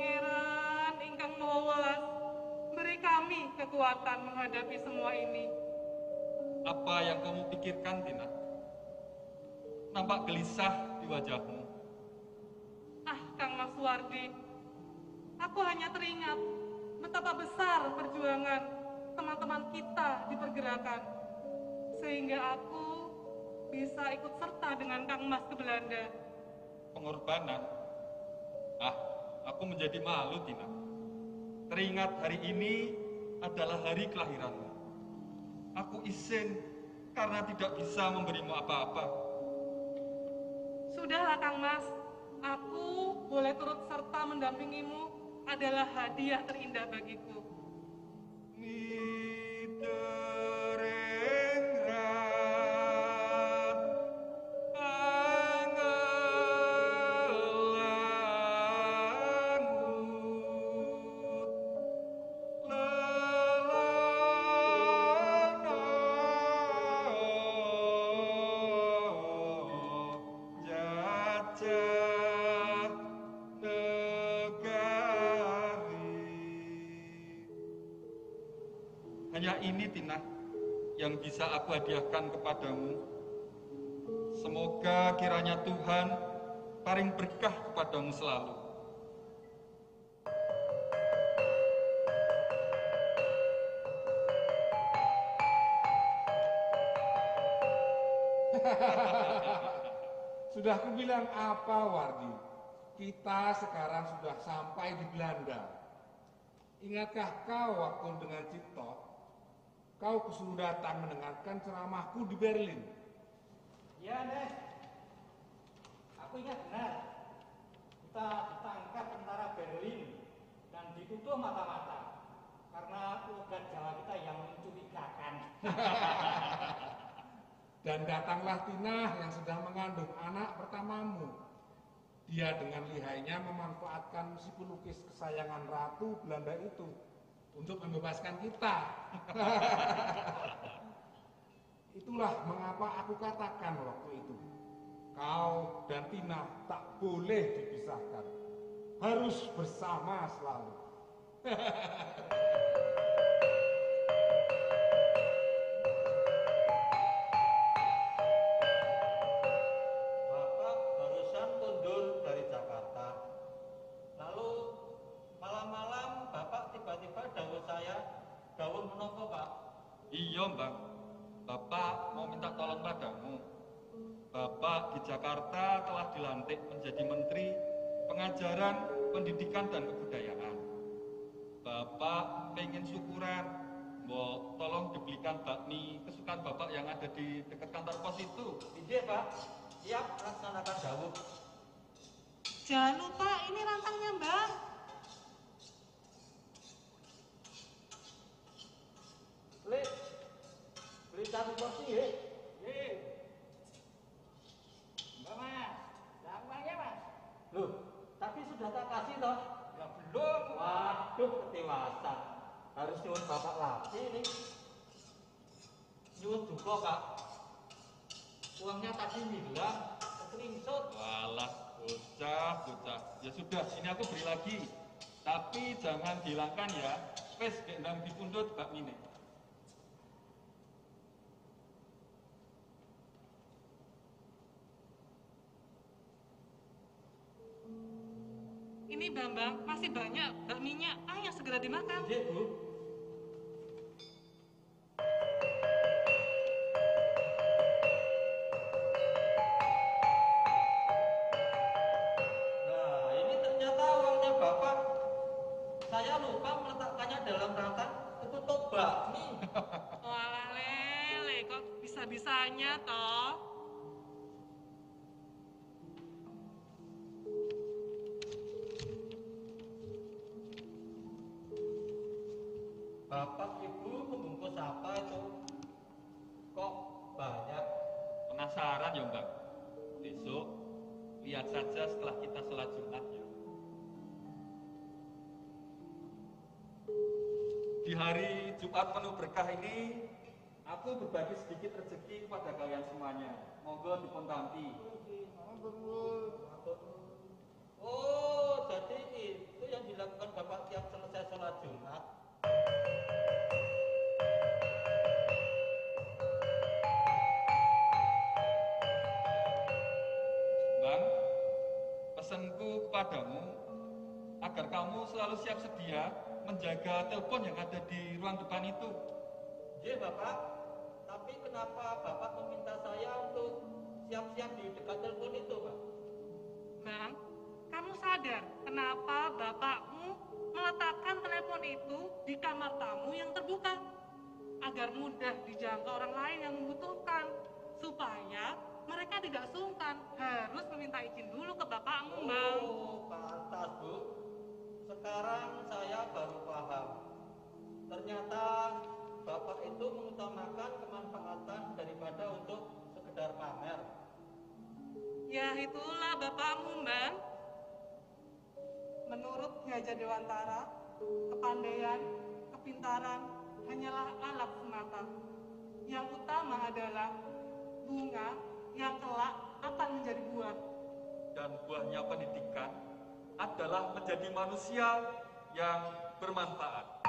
Pangeran ingkang Maha Welas, beri kami kekuatan menghadapi semua ini. Apa yang kamu pikirkan, Tina? Nampak gelisah di wajahmu. Ah, Kang Mas Wardi, aku hanya teringat betapa besar perjuangan teman-teman kita di pergerakan. Sehingga aku bisa ikut serta dengan Kang Mas ke Belanda. Pengorbanan? Ah, aku menjadi malu, Tina. Teringat hari ini adalah hari kelahiranmu. Aku izin karena tidak bisa memberimu apa-apa. Sudahlah Kang Mas, aku boleh turut serta mendampingimu adalah hadiah terindah bagiku. Miterengrat Hanya ini Tina yang bisa aku hadiahkan kepadamu. Semoga kiranya Tuhan paling berkah kepadamu selalu. Sudah kubilang apa, Wardi? Kita sekarang sudah sampai di Belanda. Ingatkah kau waktu dengan Cipto, kau kesuruh datang mendengarkan ceramahku di Berlin? Ya, Nes. Aku ingat benar. Kita ditangkap tentara Berlin dan ditutup mata-mata karena logat Jawa kita yang mencurigakan. Dan datanglah Tina yang sedang mengandung anak pertamamu. Dia dengan lihainya memanfaatkan si pelukis kesayangan ratu Belanda itu untuk membebaskan kita. Itulah mengapa aku katakan waktu itu, kau dan Tina tak boleh dipisahkan. Harus bersama selalu. Iya, Mbak. Bapak mau minta tolong padamu. Bapak di Jakarta telah dilantik menjadi Menteri Pengajaran, Pendidikan, dan Kebudayaan. Bapak pengen syukuran, mau tolong dibelikan bakmi kesukaan Bapak yang ada di dekat kantor pos itu. Ide Pak, siap laksanakan dawuh. Jangan lupa ini rantangnya Mbak. Sudah tak kasih toh. Ya belum. Waduh, ketewasa. Harus nyuwun Bapak lagi ini. Nyuwun juga Pak. Uangnya tadi hilang, screenshot. Walah, bocah, bocah. Ya sudah, ini aku beri lagi. Tapi jangan dihilangkan ya. Wes, gendang dipundut bakmi ini. Ini Bambang, masih banyak bakminya. Ayo segera dimakan. Ide Bu. Nah, ini ternyata uangnya Bapak. Saya lupa meletakkannya dalam rangkap ketutup bakmi. Wah lele, kok bisa-bisanya toh? Bapak Ibu membungkus apa itu? Kok banyak? Penasaran ya Mbak? Besok lihat saja setelah kita sholat Jumat ya. Di hari Jumat penuh berkah ini, aku berbagi sedikit rezeki kepada kalian semuanya. Monggo dipun pesanku padamu agar kamu selalu siap sedia menjaga telepon yang ada di ruang depan itu. Iya Bapak, tapi kenapa Bapak meminta saya untuk siap-siap di dekat telepon itu Pak? Bang, kamu sadar kenapa Bapakmu meletakkan telepon itu di kamar tamu yang terbuka? Agar mudah dijangkau orang lain yang membutuhkan itulah bapakmu, Bang. Menurut Haja Dewantara, kepandaian, kepintaran hanyalah alat semata. Yang utama adalah bunga yang kelak akan menjadi buah. Dan buahnya pendidikan adalah menjadi manusia yang bermanfaat.